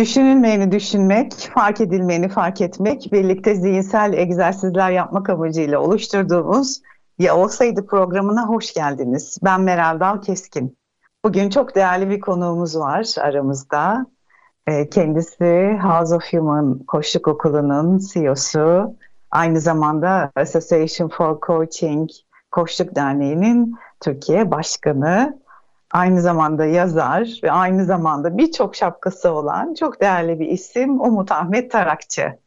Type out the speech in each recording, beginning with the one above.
Düşünülmeyeni düşünmek, fark edilmeyeni fark etmek, birlikte zihinsel egzersizler yapmak amacıyla oluşturduğumuz Ya Olsaydı programına hoş geldiniz. Ben Meral Dal Keskin. Bugün çok değerli bir konuğumuz var aramızda. Ee, kendisi House of Human Koçluk Okulu'nun CEO'su, aynı zamanda Association for Coaching Koçluk Derneği'nin Türkiye Başkanı aynı zamanda yazar ve aynı zamanda birçok şapkası olan çok değerli bir isim Umut Ahmet Tarakçı.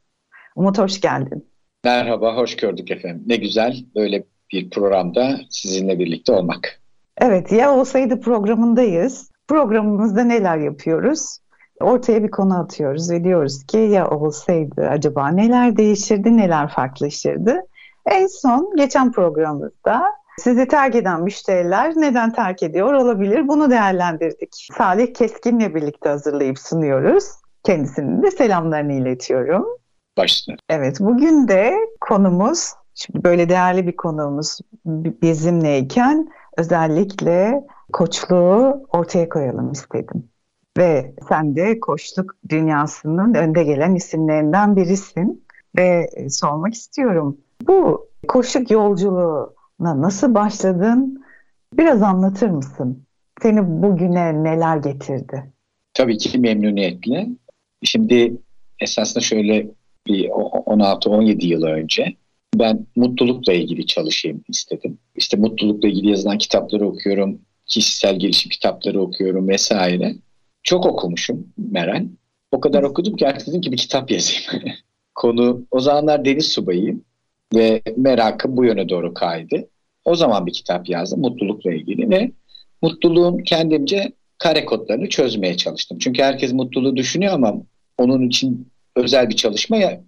Umut hoş geldin. Merhaba, hoş gördük efendim. Ne güzel böyle bir programda sizinle birlikte olmak. Evet, ya olsaydı programındayız. Programımızda neler yapıyoruz? Ortaya bir konu atıyoruz ve diyoruz ki ya olsaydı acaba neler değişirdi, neler farklılaşırdı? En son geçen programımızda sizi terk eden müşteriler neden terk ediyor olabilir? Bunu değerlendirdik. Salih Keskin'le birlikte hazırlayıp sunuyoruz. Kendisinin de selamlarını iletiyorum. Başla. Evet, bugün de konumuz, şimdi böyle değerli bir konuğumuz bizimleyken özellikle koçluğu ortaya koyalım istedim. Ve sen de koçluk dünyasının önde gelen isimlerinden birisin ve sormak istiyorum. Bu koçluk yolculuğu nasıl başladın? Biraz anlatır mısın? Seni bugüne neler getirdi? Tabii ki memnuniyetle. Şimdi esasında şöyle bir 16-17 yıl önce ben mutlulukla ilgili çalışayım istedim. İşte mutlulukla ilgili yazılan kitapları okuyorum, kişisel gelişim kitapları okuyorum vesaire. Çok okumuşum Meral. O kadar okudum ki artık dedim ki bir kitap yazayım. Konu o zamanlar deniz subayıyım ve merakım bu yöne doğru kaydı. O zaman bir kitap yazdım mutlulukla ilgili ve mutluluğun kendimce kare kodlarını çözmeye çalıştım. Çünkü herkes mutluluğu düşünüyor ama onun için özel bir çalışma ya,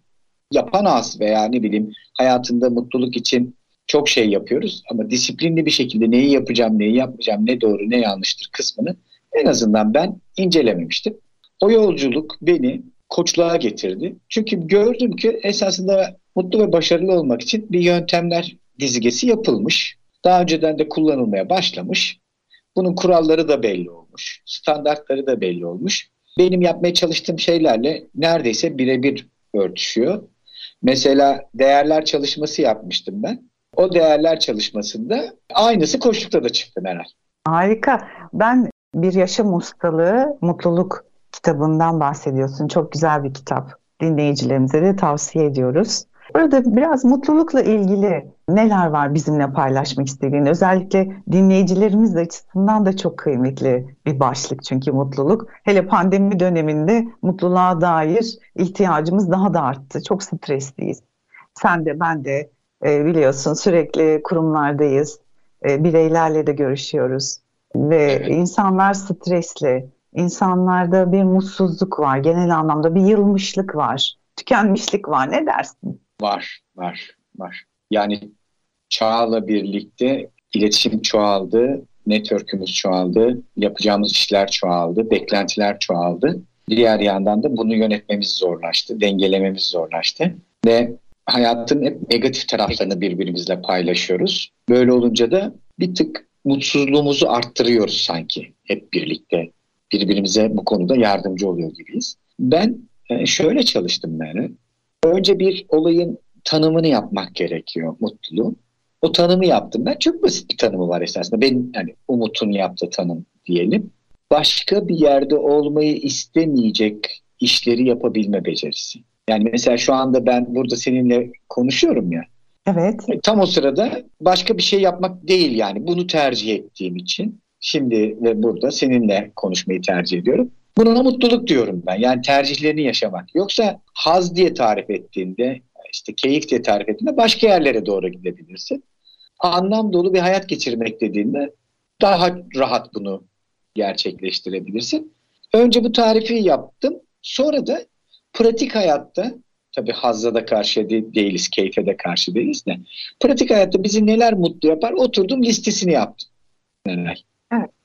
yapan az veya ne bileyim hayatında mutluluk için çok şey yapıyoruz ama disiplinli bir şekilde neyi yapacağım, neyi yapmayacağım, ne doğru, ne yanlıştır kısmını en azından ben incelememiştim. O yolculuk beni koçluğa getirdi. Çünkü gördüm ki esasında mutlu ve başarılı olmak için bir yöntemler dizgesi yapılmış. Daha önceden de kullanılmaya başlamış. Bunun kuralları da belli olmuş. Standartları da belli olmuş. Benim yapmaya çalıştığım şeylerle neredeyse birebir örtüşüyor. Mesela değerler çalışması yapmıştım ben. O değerler çalışmasında aynısı koştukta da çıktı Meral. Harika. Ben bir yaşam ustalığı mutluluk kitabından bahsediyorsun. Çok güzel bir kitap. Dinleyicilerimize de tavsiye ediyoruz. Burada biraz mutlulukla ilgili neler var bizimle paylaşmak istediğin? Özellikle dinleyicilerimiz açısından da çok kıymetli bir başlık çünkü mutluluk. Hele pandemi döneminde mutluluğa dair ihtiyacımız daha da arttı. Çok stresliyiz. Sen de ben de e, biliyorsun sürekli kurumlardayız. E, bireylerle de görüşüyoruz. Ve insanlar stresli. İnsanlarda bir mutsuzluk var. Genel anlamda bir yılmışlık var. Tükenmişlik var. Ne dersin? Var, var, var. Yani çağla birlikte iletişim çoğaldı, network'ümüz çoğaldı, yapacağımız işler çoğaldı, beklentiler çoğaldı. Diğer yandan da bunu yönetmemiz zorlaştı, dengelememiz zorlaştı. Ve hayatın hep negatif taraflarını birbirimizle paylaşıyoruz. Böyle olunca da bir tık mutsuzluğumuzu arttırıyoruz sanki hep birlikte. Birbirimize bu konuda yardımcı oluyor gibiyiz. Ben e, şöyle çalıştım yani. Önce bir olayın tanımını yapmak gerekiyor mutluluğun. O tanımı yaptım ben. Çok basit bir tanımı var esasında. Benim yani Umut'un yaptığı tanım diyelim. Başka bir yerde olmayı istemeyecek işleri yapabilme becerisi. Yani mesela şu anda ben burada seninle konuşuyorum ya. Evet. E, tam o sırada başka bir şey yapmak değil yani. Bunu tercih ettiğim için şimdi ve burada seninle konuşmayı tercih ediyorum. Buna mutluluk diyorum ben. Yani tercihlerini yaşamak. Yoksa haz diye tarif ettiğinde, işte keyif diye tarif ettiğinde başka yerlere doğru gidebilirsin. Anlam dolu bir hayat geçirmek dediğinde daha rahat bunu gerçekleştirebilirsin. Önce bu tarifi yaptım. Sonra da pratik hayatta Tabii hazza da karşı değiliz, keyfe de karşı değiliz de. Pratik hayatta bizi neler mutlu yapar? Oturdum listesini yaptım. Evet.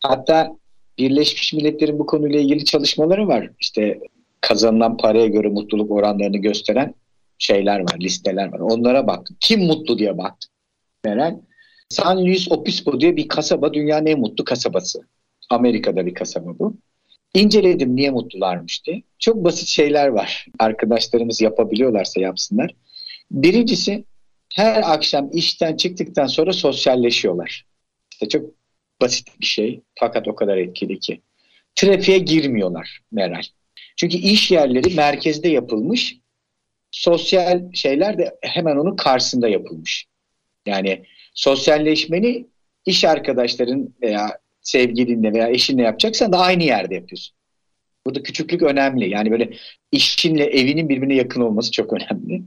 Hatta Birleşmiş Milletler'in bu konuyla ilgili çalışmaları var. İşte kazanılan paraya göre mutluluk oranlarını gösteren şeyler var, listeler var. Onlara baktım. Kim mutlu diye baktım. Meral. San Luis Obispo diye bir kasaba dünyanın en mutlu kasabası. Amerika'da bir kasaba bu. İnceledim niye mutlularmış diye. Çok basit şeyler var. Arkadaşlarımız yapabiliyorlarsa yapsınlar. Birincisi her akşam işten çıktıktan sonra sosyalleşiyorlar. İşte çok basit bir şey fakat o kadar etkili ki. Trafiğe girmiyorlar Meral. Çünkü iş yerleri merkezde yapılmış. Sosyal şeyler de hemen onun karşısında yapılmış. Yani sosyalleşmeni iş arkadaşların veya sevgilinle veya eşinle yapacaksan da aynı yerde yapıyorsun. Burada küçüklük önemli. Yani böyle işinle evinin birbirine yakın olması çok önemli.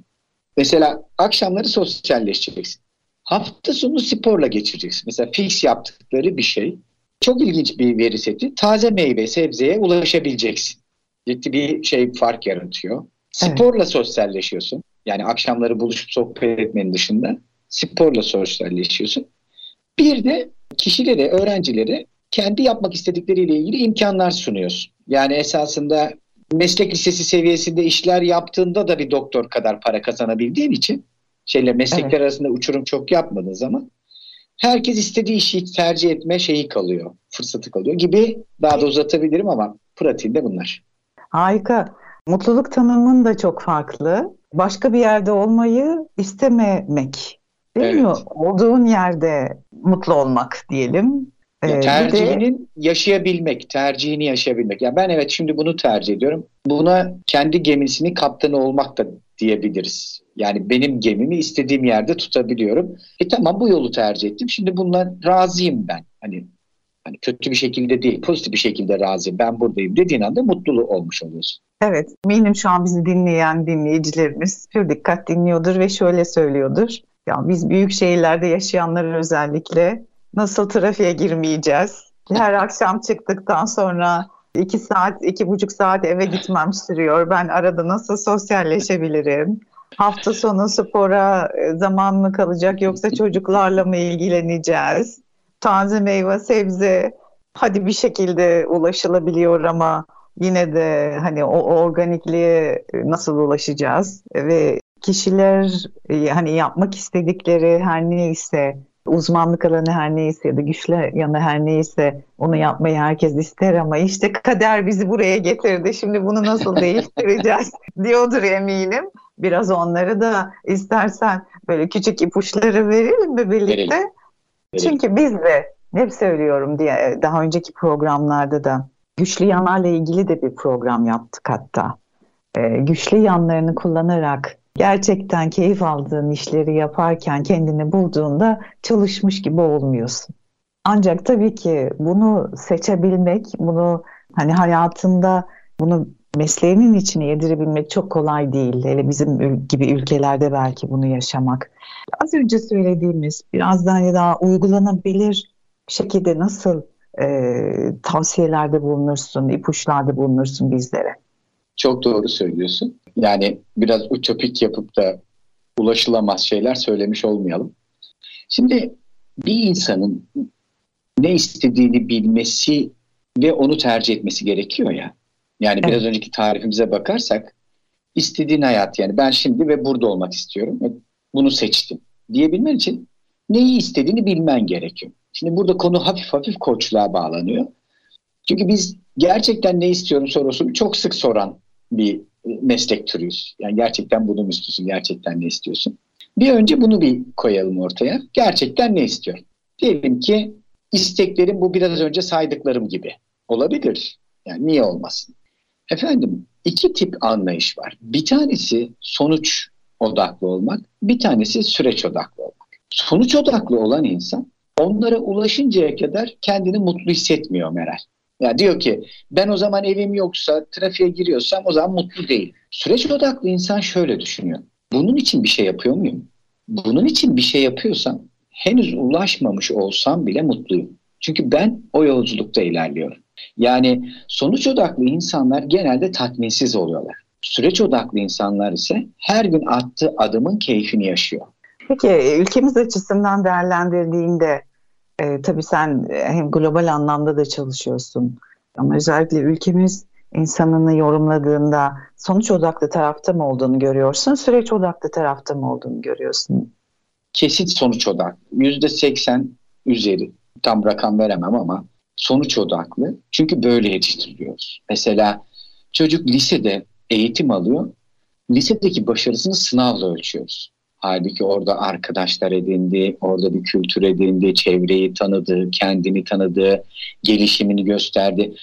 Mesela akşamları sosyalleşeceksin. Hafta sonu sporla geçireceksin. Mesela fix yaptıkları bir şey. Çok ilginç bir veri seti. Taze meyve, sebzeye ulaşabileceksin. Ciddi bir şey fark yaratıyor. Sporla evet. sosyalleşiyorsun. Yani akşamları buluşup sohbet etmenin dışında sporla sosyalleşiyorsun. Bir de kişilere, öğrencilere kendi yapmak istedikleriyle ilgili imkanlar sunuyorsun. Yani esasında meslek lisesi seviyesinde işler yaptığında da bir doktor kadar para kazanabildiğin için şeyle meslekler evet. arasında uçurum çok yapmadığın zaman herkes istediği işi tercih etme şeyi kalıyor, fırsatı kalıyor gibi daha da uzatabilirim ama pratiğinde bunlar. Harika. Mutluluk tanımın da çok farklı. Başka bir yerde olmayı istememek. Değil evet. mi? Olduğun yerde mutlu olmak diyelim. Ya ee, tercihinin de... yaşayabilmek, tercihini yaşayabilmek. Ya ben evet şimdi bunu tercih ediyorum. Buna kendi gemisinin kaptanı olmak da diyebiliriz. Yani benim gemimi istediğim yerde tutabiliyorum. E tamam bu yolu tercih ettim. Şimdi bundan razıyım ben. Hani hani kötü bir şekilde değil, pozitif bir şekilde razıyım. Ben buradayım dediğin anda mutlu olmuş oluyorsun. Evet, eminim şu an bizi dinleyen dinleyicilerimiz pür dikkat dinliyordur ve şöyle söylüyordur. Ya biz büyük şehirlerde yaşayanlar özellikle nasıl trafiğe girmeyeceğiz? Her akşam çıktıktan sonra iki saat, iki buçuk saat eve gitmem sürüyor. Ben arada nasıl sosyalleşebilirim? Hafta sonu spora e, zaman mı kalacak yoksa çocuklarla mı ilgileneceğiz? Taze meyve, sebze hadi bir şekilde ulaşılabiliyor ama yine de hani o organikliğe nasıl ulaşacağız? Ve kişiler e, hani yapmak istedikleri her neyse uzmanlık alanı her neyse ya da güçlü yanı her neyse onu yapmayı herkes ister ama işte kader bizi buraya getirdi. Şimdi bunu nasıl değiştireceğiz diyordur eminim. Biraz onları da istersen böyle küçük ipuçları verelim mi birlikte? Verelim. Verelim. Çünkü biz de hep söylüyorum diye daha önceki programlarda da güçlü yanlarla ilgili de bir program yaptık hatta. Ee, güçlü yanlarını kullanarak gerçekten keyif aldığın işleri yaparken kendini bulduğunda çalışmış gibi olmuyorsun. Ancak tabii ki bunu seçebilmek, bunu hani hayatında bunu mesleğinin içine yedirebilmek çok kolay değil. Hele bizim gibi ülkelerde belki bunu yaşamak. Az önce söylediğimiz biraz daha, daha uygulanabilir şekilde nasıl e, tavsiyelerde bulunursun, ipuçlarda bulunursun bizlere? Çok doğru söylüyorsun. Yani biraz ütopik yapıp da ulaşılamaz şeyler söylemiş olmayalım. Şimdi bir insanın ne istediğini bilmesi ve onu tercih etmesi gerekiyor ya. Yani evet. biraz önceki tarifimize bakarsak istediğin hayat yani ben şimdi ve burada olmak istiyorum. Bunu seçtim diyebilmen için neyi istediğini bilmen gerekiyor. Şimdi burada konu hafif hafif koçluğa bağlanıyor. Çünkü biz gerçekten ne istiyorum sorusunu çok sık soran bir meslek türüyüz. Yani gerçekten bunu mu istiyorsun? Gerçekten ne istiyorsun? Bir önce bunu bir koyalım ortaya. Gerçekten ne istiyorum? Diyelim ki isteklerim bu biraz önce saydıklarım gibi. Olabilir. Yani niye olmasın? Efendim iki tip anlayış var. Bir tanesi sonuç odaklı olmak, bir tanesi süreç odaklı olmak. Sonuç odaklı olan insan onlara ulaşıncaya kadar kendini mutlu hissetmiyor Meral. Yani diyor ki ben o zaman evim yoksa trafiğe giriyorsam o zaman mutlu değil. Süreç odaklı insan şöyle düşünüyor. Bunun için bir şey yapıyor muyum? Bunun için bir şey yapıyorsam henüz ulaşmamış olsam bile mutluyum. Çünkü ben o yolculukta ilerliyorum. Yani sonuç odaklı insanlar genelde tatminsiz oluyorlar. Süreç odaklı insanlar ise her gün attığı adımın keyfini yaşıyor. Peki e, ülkemiz açısından değerlendirdiğinde e, tabii sen e, hem global anlamda da çalışıyorsun ama özellikle ülkemiz insanını yorumladığında sonuç odaklı tarafta mı olduğunu görüyorsun, süreç odaklı tarafta mı olduğunu görüyorsun? Kesit sonuç odaklı. Yüzde seksen üzeri. Tam rakam veremem ama sonuç odaklı. Çünkü böyle yetiştiriliyoruz. Mesela çocuk lisede eğitim alıyor. Lisedeki başarısını sınavla ölçüyoruz. Halbuki orada arkadaşlar edindi, orada bir kültür edindi, çevreyi tanıdı, kendini tanıdı, gelişimini gösterdi.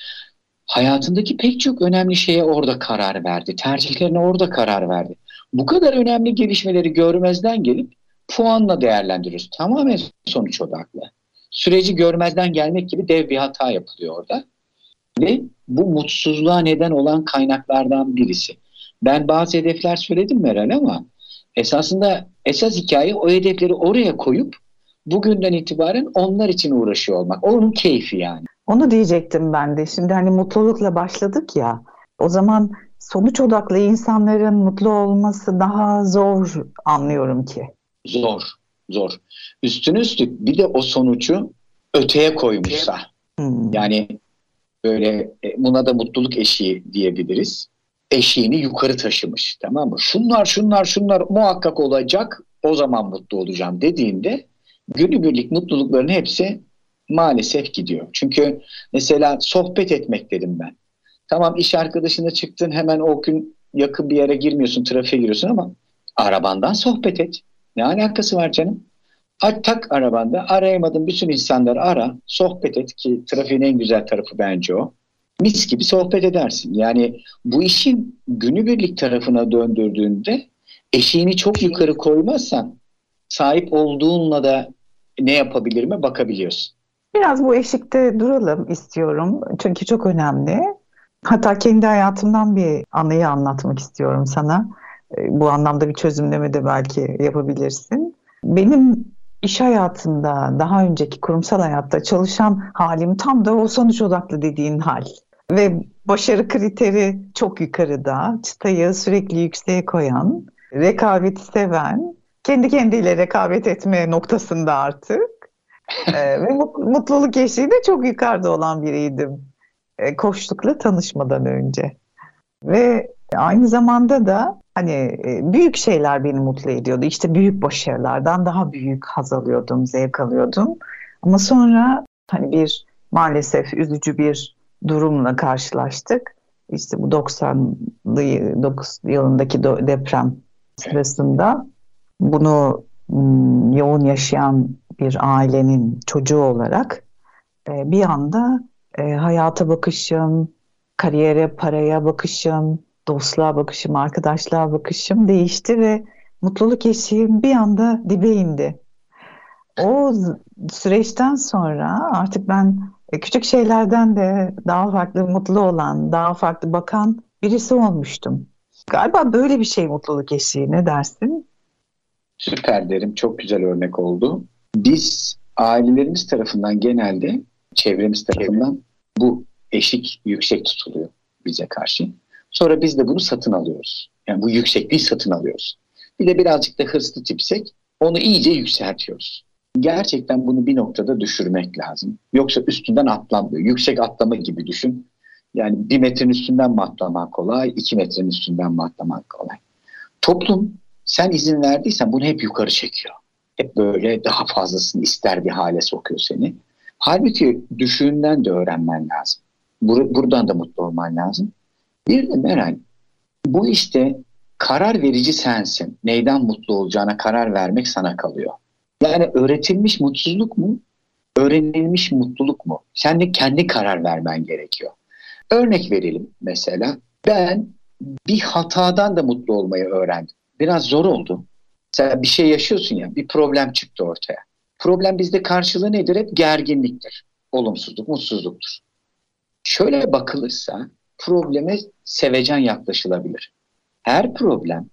Hayatındaki pek çok önemli şeye orada karar verdi. Tercihlerine orada karar verdi. Bu kadar önemli gelişmeleri görmezden gelip puanla değerlendiriyoruz. Tamamen sonuç odaklı. Süreci görmezden gelmek gibi dev bir hata yapılıyor orada. Ve bu mutsuzluğa neden olan kaynaklardan birisi. Ben bazı hedefler söyledim Meral ama esasında esas hikaye o hedefleri oraya koyup bugünden itibaren onlar için uğraşıyor olmak. Onun keyfi yani. Onu diyecektim ben de. Şimdi hani mutlulukla başladık ya. O zaman sonuç odaklı insanların mutlu olması daha zor anlıyorum ki. Zor, zor. Üstüne üstlük bir de o sonucu öteye koymuşsa. Hmm. Yani böyle e, buna da mutluluk eşiği diyebiliriz. Eşiğini yukarı taşımış tamam mı? Şunlar şunlar şunlar muhakkak olacak o zaman mutlu olacağım dediğinde günübirlik mutlulukların hepsi maalesef gidiyor. Çünkü mesela sohbet etmek dedim ben. Tamam iş arkadaşına çıktın hemen o gün yakın bir yere girmiyorsun trafiğe giriyorsun ama arabandan sohbet et. Ne alakası var canım? Aç tak arabanda arayamadın bütün insanları ara sohbet et ki trafiğin en güzel tarafı bence o. Mis gibi sohbet edersin. Yani bu işin günübirlik tarafına döndürdüğünde eşiğini çok yukarı koymazsan sahip olduğunla da ne yapabilir mi bakabiliyorsun. Biraz bu eşikte duralım istiyorum. Çünkü çok önemli. Hatta kendi hayatımdan bir anıyı anlatmak istiyorum sana. E, bu anlamda bir çözümleme de belki yapabilirsin. Benim iş hayatında, daha önceki kurumsal hayatta çalışan halim tam da o sonuç odaklı dediğin hal. Ve başarı kriteri çok yukarıda, çıtayı sürekli yükseğe koyan, rekabeti seven, kendi kendiyle rekabet etme noktasında artık ee, ve mutluluk eşiği de çok yukarıda olan biriydim. Ee, koçlukla tanışmadan önce. Ve aynı zamanda da hani e, büyük şeyler beni mutlu ediyordu. İşte büyük başarılardan daha büyük haz alıyordum, zevk alıyordum. Ama sonra hani bir maalesef üzücü bir durumla karşılaştık. İşte bu 90'lı yılındaki deprem sırasında bunu yoğun yaşayan bir ailenin çocuğu olarak e, bir anda e, hayata bakışım, kariyere, paraya bakışım, dostluğa bakışım, arkadaşlığa bakışım değişti ve mutluluk eşiğim bir anda dibe indi. O süreçten sonra artık ben küçük şeylerden de daha farklı mutlu olan, daha farklı bakan birisi olmuştum. Galiba böyle bir şey mutluluk eşiği ne dersin? Süper derim. Çok güzel örnek oldu. Biz ailelerimiz tarafından genelde çevremiz tarafından bu eşik yüksek tutuluyor bize karşı. Sonra biz de bunu satın alıyoruz. Yani bu yüksekliği satın alıyoruz. Bir de birazcık da hırslı tipsek onu iyice yükseltiyoruz. Gerçekten bunu bir noktada düşürmek lazım. Yoksa üstünden atlanmıyor. Yüksek atlama gibi düşün. Yani bir metrenin üstünden mi atlamak kolay, iki metrenin üstünden mi atlamak kolay. Toplum sen izin verdiysen bunu hep yukarı çekiyor. Hep böyle daha fazlasını ister bir hale sokuyor seni. Halbuki düşüğünden de öğrenmen lazım. Bur- buradan da mutlu olman lazım. Bir de Meral, bu işte karar verici sensin. Neyden mutlu olacağına karar vermek sana kalıyor. Yani öğretilmiş mutsuzluk mu? Öğrenilmiş mutluluk mu? Sen de kendi karar vermen gerekiyor. Örnek verelim mesela. Ben bir hatadan da mutlu olmayı öğrendim biraz zor oldu. Sen bir şey yaşıyorsun ya, bir problem çıktı ortaya. Problem bizde karşılığı nedir? Hep gerginliktir. Olumsuzluk, mutsuzluktur. Şöyle bakılırsa probleme sevecen yaklaşılabilir. Her problem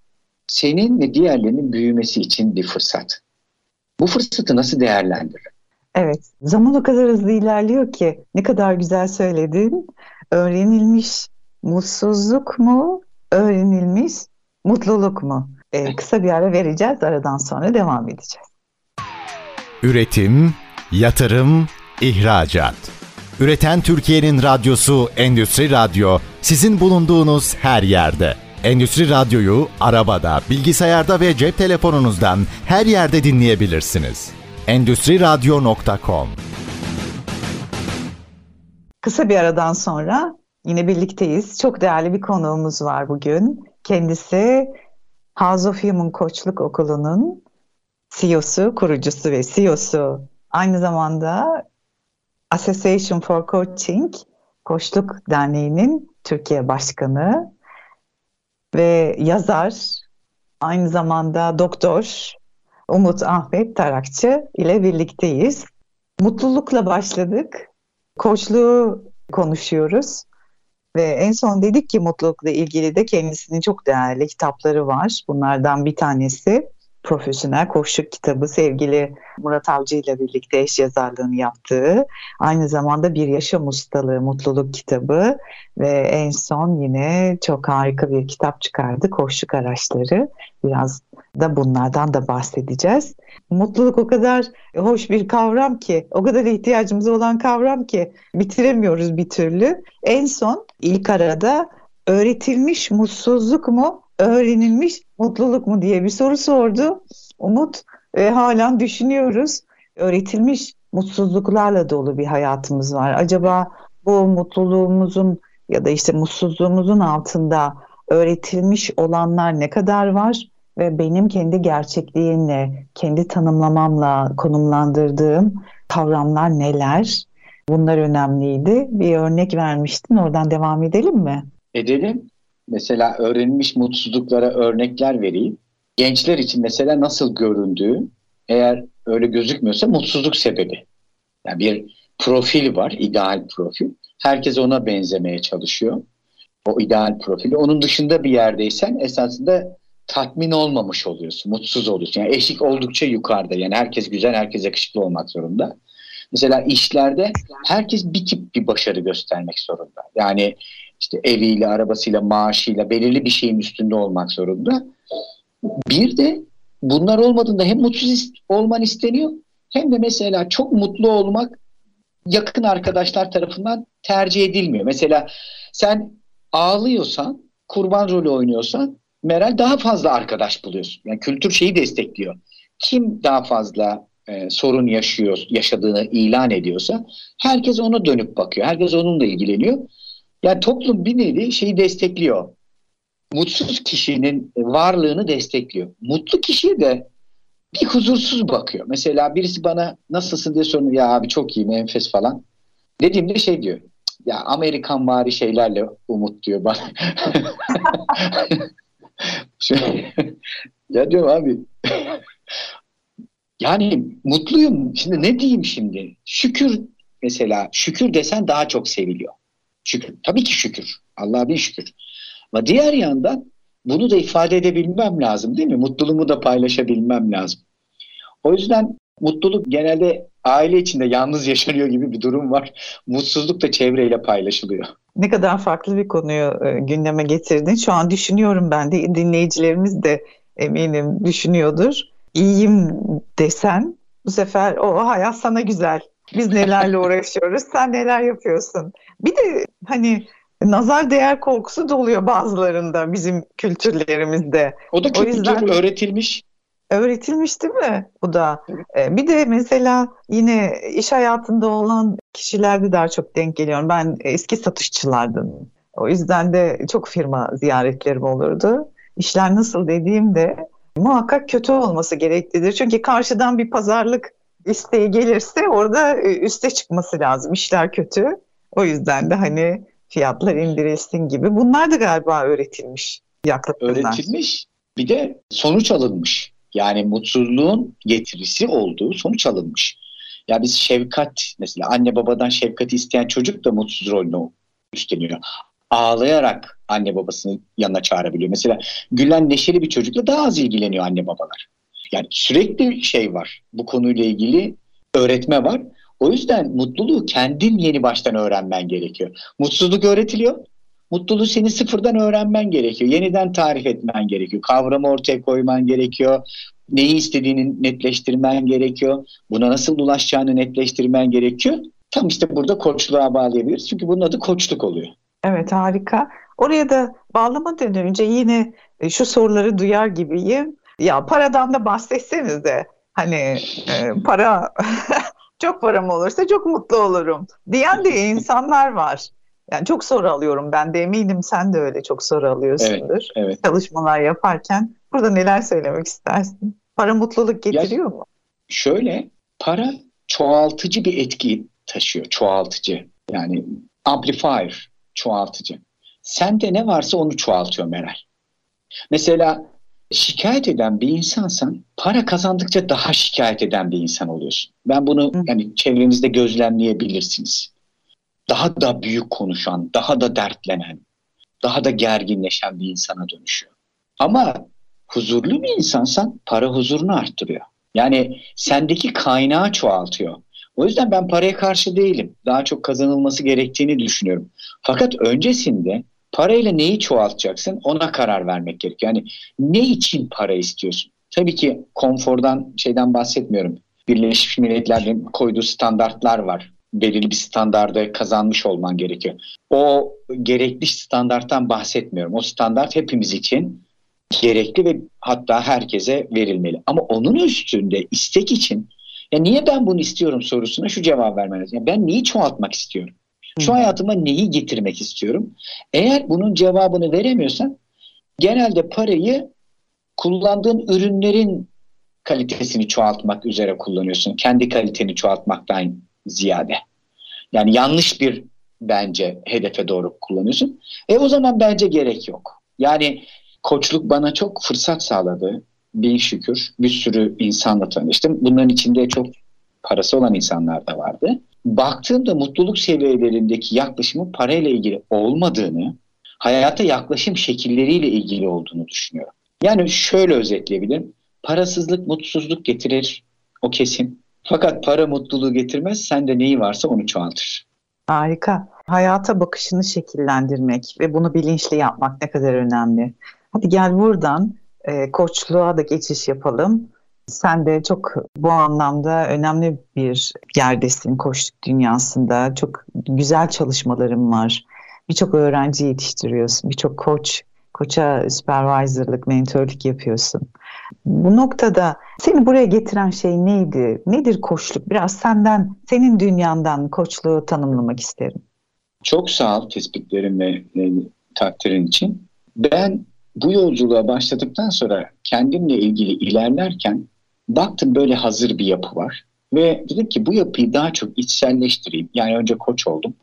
senin ve diğerlerinin büyümesi için bir fırsat. Bu fırsatı nasıl değerlendirir? Evet, zaman o kadar hızlı ilerliyor ki ne kadar güzel söyledin. Öğrenilmiş mutsuzluk mu öğrenilmiş mutluluk mu? Ee, kısa bir ara vereceğiz. Aradan sonra devam edeceğiz. Üretim, yatırım, ihracat. Üreten Türkiye'nin radyosu Endüstri Radyo sizin bulunduğunuz her yerde. Endüstri Radyo'yu arabada, bilgisayarda ve cep telefonunuzdan her yerde dinleyebilirsiniz. Endüstri Radyo.com Kısa bir aradan sonra yine birlikteyiz. Çok değerli bir konuğumuz var bugün. Kendisi House of Human Koçluk Okulu'nun CEO'su, kurucusu ve CEO'su. Aynı zamanda Association for Coaching, Koçluk Derneği'nin Türkiye Başkanı ve yazar, aynı zamanda doktor Umut Ahmet Tarakçı ile birlikteyiz. Mutlulukla başladık. Koçluğu konuşuyoruz. Ve en son dedik ki mutlulukla ilgili de kendisinin çok değerli kitapları var. Bunlardan bir tanesi profesyonel koşuk kitabı sevgili Murat Avcı ile birlikte eş yazarlığını yaptığı aynı zamanda bir yaşam ustalığı mutluluk kitabı ve en son yine çok harika bir kitap çıkardı koşuk araçları biraz da bunlardan da bahsedeceğiz. Mutluluk o kadar hoş bir kavram ki, o kadar ihtiyacımız olan kavram ki bitiremiyoruz bir türlü. En son ilk arada öğretilmiş mutsuzluk mu, öğrenilmiş mutluluk mu diye bir soru sordu. Umut e, halen düşünüyoruz. Öğretilmiş mutsuzluklarla dolu bir hayatımız var. Acaba bu mutluluğumuzun ya da işte mutsuzluğumuzun altında öğretilmiş olanlar ne kadar var? ve benim kendi gerçekliğimle, kendi tanımlamamla konumlandırdığım kavramlar neler? Bunlar önemliydi. Bir örnek vermiştin. Oradan devam edelim mi? Edelim. Mesela öğrenilmiş mutsuzluklara örnekler vereyim. Gençler için mesela nasıl göründüğü eğer öyle gözükmüyorsa mutsuzluk sebebi. Yani bir profil var, ideal profil. Herkes ona benzemeye çalışıyor. O ideal profili. Onun dışında bir yerdeysen esasında tatmin olmamış oluyorsun, mutsuz oluyorsun. Yani eşik oldukça yukarıda. Yani herkes güzel, herkes yakışıklı olmak zorunda. Mesela işlerde herkes bir tip bir başarı göstermek zorunda. Yani işte eviyle, arabasıyla, maaşıyla belirli bir şeyin üstünde olmak zorunda. Bir de bunlar olmadığında hem mutsuz olman isteniyor hem de mesela çok mutlu olmak yakın arkadaşlar tarafından tercih edilmiyor. Mesela sen ağlıyorsan, kurban rolü oynuyorsan Meral daha fazla arkadaş buluyorsun. Yani kültür şeyi destekliyor. Kim daha fazla e, sorun yaşıyor, yaşadığını ilan ediyorsa herkes ona dönüp bakıyor. Herkes onunla ilgileniyor. Yani toplum bir nevi şeyi destekliyor. Mutsuz kişinin varlığını destekliyor. Mutlu kişiye de bir huzursuz bakıyor. Mesela birisi bana nasılsın diye soruyor. Ya abi çok iyiyim enfes falan. Dediğimde şey diyor. Ya Amerikan vari şeylerle umut diyor bana. Şey, ya diyorum abi yani mutluyum. Şimdi ne diyeyim şimdi? Şükür mesela şükür desen daha çok seviliyor. Şükür. Tabii ki şükür. Allah'a bin şükür. Ama diğer yandan bunu da ifade edebilmem lazım değil mi? Mutluluğumu da paylaşabilmem lazım. O yüzden mutluluk genelde aile içinde yalnız yaşanıyor gibi bir durum var. Mutsuzluk da çevreyle paylaşılıyor. Ne kadar farklı bir konuyu e, gündeme getirdin. Şu an düşünüyorum ben de dinleyicilerimiz de eminim düşünüyordur. İyiyim desen bu sefer o hayat sana güzel. Biz nelerle uğraşıyoruz, sen neler yapıyorsun. Bir de hani nazar değer korkusu da oluyor bazılarında bizim kültürlerimizde. O da kültür o yüzden... öğretilmiş öğretilmiş değil mi bu da? Evet. Bir de mesela yine iş hayatında olan kişilerde daha çok denk geliyorum. Ben eski satışçılardım. O yüzden de çok firma ziyaretlerim olurdu. İşler nasıl dediğimde muhakkak kötü olması gereklidir. Çünkü karşıdan bir pazarlık isteği gelirse orada e, üste çıkması lazım. İşler kötü. O yüzden de hani fiyatlar indirilsin gibi. Bunlar da galiba öğretilmiş yaklaşımlar. Öğretilmiş. Bir de sonuç alınmış. Yani mutsuzluğun getirisi olduğu sonuç alınmış. Ya biz şefkat mesela anne babadan şefkati isteyen çocuk da mutsuz rolünü üstleniyor. Ağlayarak anne babasını yanına çağırabiliyor. Mesela gülen neşeli bir çocukla daha az ilgileniyor anne babalar. Yani sürekli şey var. Bu konuyla ilgili öğretme var. O yüzden mutluluğu kendin yeni baştan öğrenmen gerekiyor. Mutsuzluk öğretiliyor. Mutluluğu seni sıfırdan öğrenmen gerekiyor. Yeniden tarif etmen gerekiyor. Kavramı ortaya koyman gerekiyor. Neyi istediğini netleştirmen gerekiyor. Buna nasıl ulaşacağını netleştirmen gerekiyor. Tam işte burada koçluğa bağlayabiliriz. Çünkü bunun adı koçluk oluyor. Evet harika. Oraya da bağlamadan önce yine e, şu soruları duyar gibiyim. Ya paradan da bahsetseniz de hani e, para çok param olursa çok mutlu olurum diyen de insanlar var. Yani çok soru alıyorum ben de eminim sen de öyle çok soru alıyorsundur. Evet, evet. Çalışmalar yaparken burada neler söylemek istersin? Para mutluluk getiriyor ya, mu? Şöyle para çoğaltıcı bir etki taşıyor. Çoğaltıcı yani amplifier çoğaltıcı. Sende ne varsa onu çoğaltıyor Meral. Mesela şikayet eden bir insansan para kazandıkça daha şikayet eden bir insan oluyorsun. Ben bunu yani çevrenizde gözlemleyebilirsiniz. Daha da büyük konuşan, daha da dertlenen, daha da gerginleşen bir insana dönüşüyor. Ama huzurlu bir insansan para huzurunu arttırıyor. Yani sendeki kaynağı çoğaltıyor. O yüzden ben paraya karşı değilim. Daha çok kazanılması gerektiğini düşünüyorum. Fakat öncesinde parayla neyi çoğaltacaksın ona karar vermek gerekiyor. Yani ne için para istiyorsun? Tabii ki konfordan şeyden bahsetmiyorum. Birleşmiş Milletler'in koyduğu standartlar var. Belirli bir standarda kazanmış olman gerekiyor. O gerekli standarttan bahsetmiyorum. O standart hepimiz için gerekli ve hatta herkese verilmeli. Ama onun üstünde istek için ya niye ben bunu istiyorum sorusuna şu cevap vermeniz. Yani ben neyi çoğaltmak istiyorum? Şu hayatıma neyi getirmek istiyorum? Eğer bunun cevabını veremiyorsan genelde parayı kullandığın ürünlerin kalitesini çoğaltmak üzere kullanıyorsun. Kendi kaliteni çoğaltmaktan ziyade. Yani yanlış bir bence hedefe doğru kullanıyorsun. E o zaman bence gerek yok. Yani koçluk bana çok fırsat sağladı. Bin şükür bir sürü insanla tanıştım. Bunların içinde çok parası olan insanlar da vardı baktığımda mutluluk seviyelerindeki yaklaşımın parayla ilgili olmadığını, hayata yaklaşım şekilleriyle ilgili olduğunu düşünüyorum. Yani şöyle özetleyebilirim. Parasızlık mutsuzluk getirir. O kesin. Fakat para mutluluğu getirmez. Sende neyi varsa onu çoğaltır. Harika. Hayata bakışını şekillendirmek ve bunu bilinçli yapmak ne kadar önemli. Hadi gel buradan e, koçluğa da geçiş yapalım. Sen de çok bu anlamda önemli bir yerdesin koçluk dünyasında. Çok güzel çalışmaların var. Birçok öğrenci yetiştiriyorsun. Birçok koç, koça supervisorlık, mentorluk yapıyorsun. Bu noktada seni buraya getiren şey neydi? Nedir koçluk? Biraz senden, senin dünyandan koçluğu tanımlamak isterim. Çok sağ ol tespitlerin ve takdirin için. Ben bu yolculuğa başladıktan sonra kendimle ilgili ilerlerken baktım böyle hazır bir yapı var. Ve dedim ki bu yapıyı daha çok içselleştireyim. Yani önce koç oldum.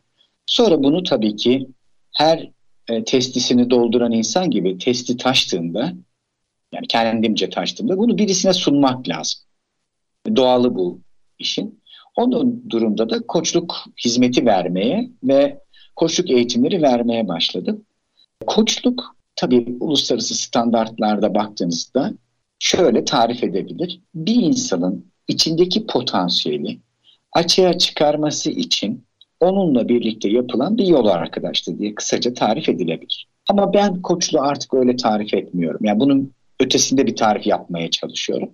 Sonra bunu tabii ki her e, testisini dolduran insan gibi testi taştığında yani kendimce taştığımda bunu birisine sunmak lazım. Doğalı bu işin. Onun durumda da koçluk hizmeti vermeye ve koçluk eğitimleri vermeye başladım. Koçluk tabii uluslararası standartlarda baktığınızda şöyle tarif edebilir. Bir insanın içindeki potansiyeli açığa çıkarması için onunla birlikte yapılan bir yol arkadaştır diye kısaca tarif edilebilir. Ama ben koçluğu artık öyle tarif etmiyorum. Yani bunun ötesinde bir tarif yapmaya çalışıyorum.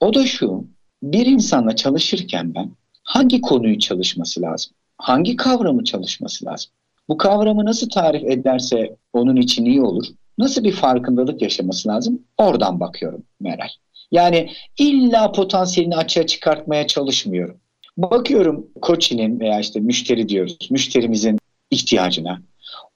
O da şu, bir insanla çalışırken ben hangi konuyu çalışması lazım? Hangi kavramı çalışması lazım? Bu kavramı nasıl tarif ederse onun için iyi olur? Nasıl bir farkındalık yaşaması lazım? Oradan bakıyorum Meral. Yani illa potansiyelini açığa çıkartmaya çalışmıyorum. Bakıyorum koçinin veya işte müşteri diyoruz, müşterimizin ihtiyacına.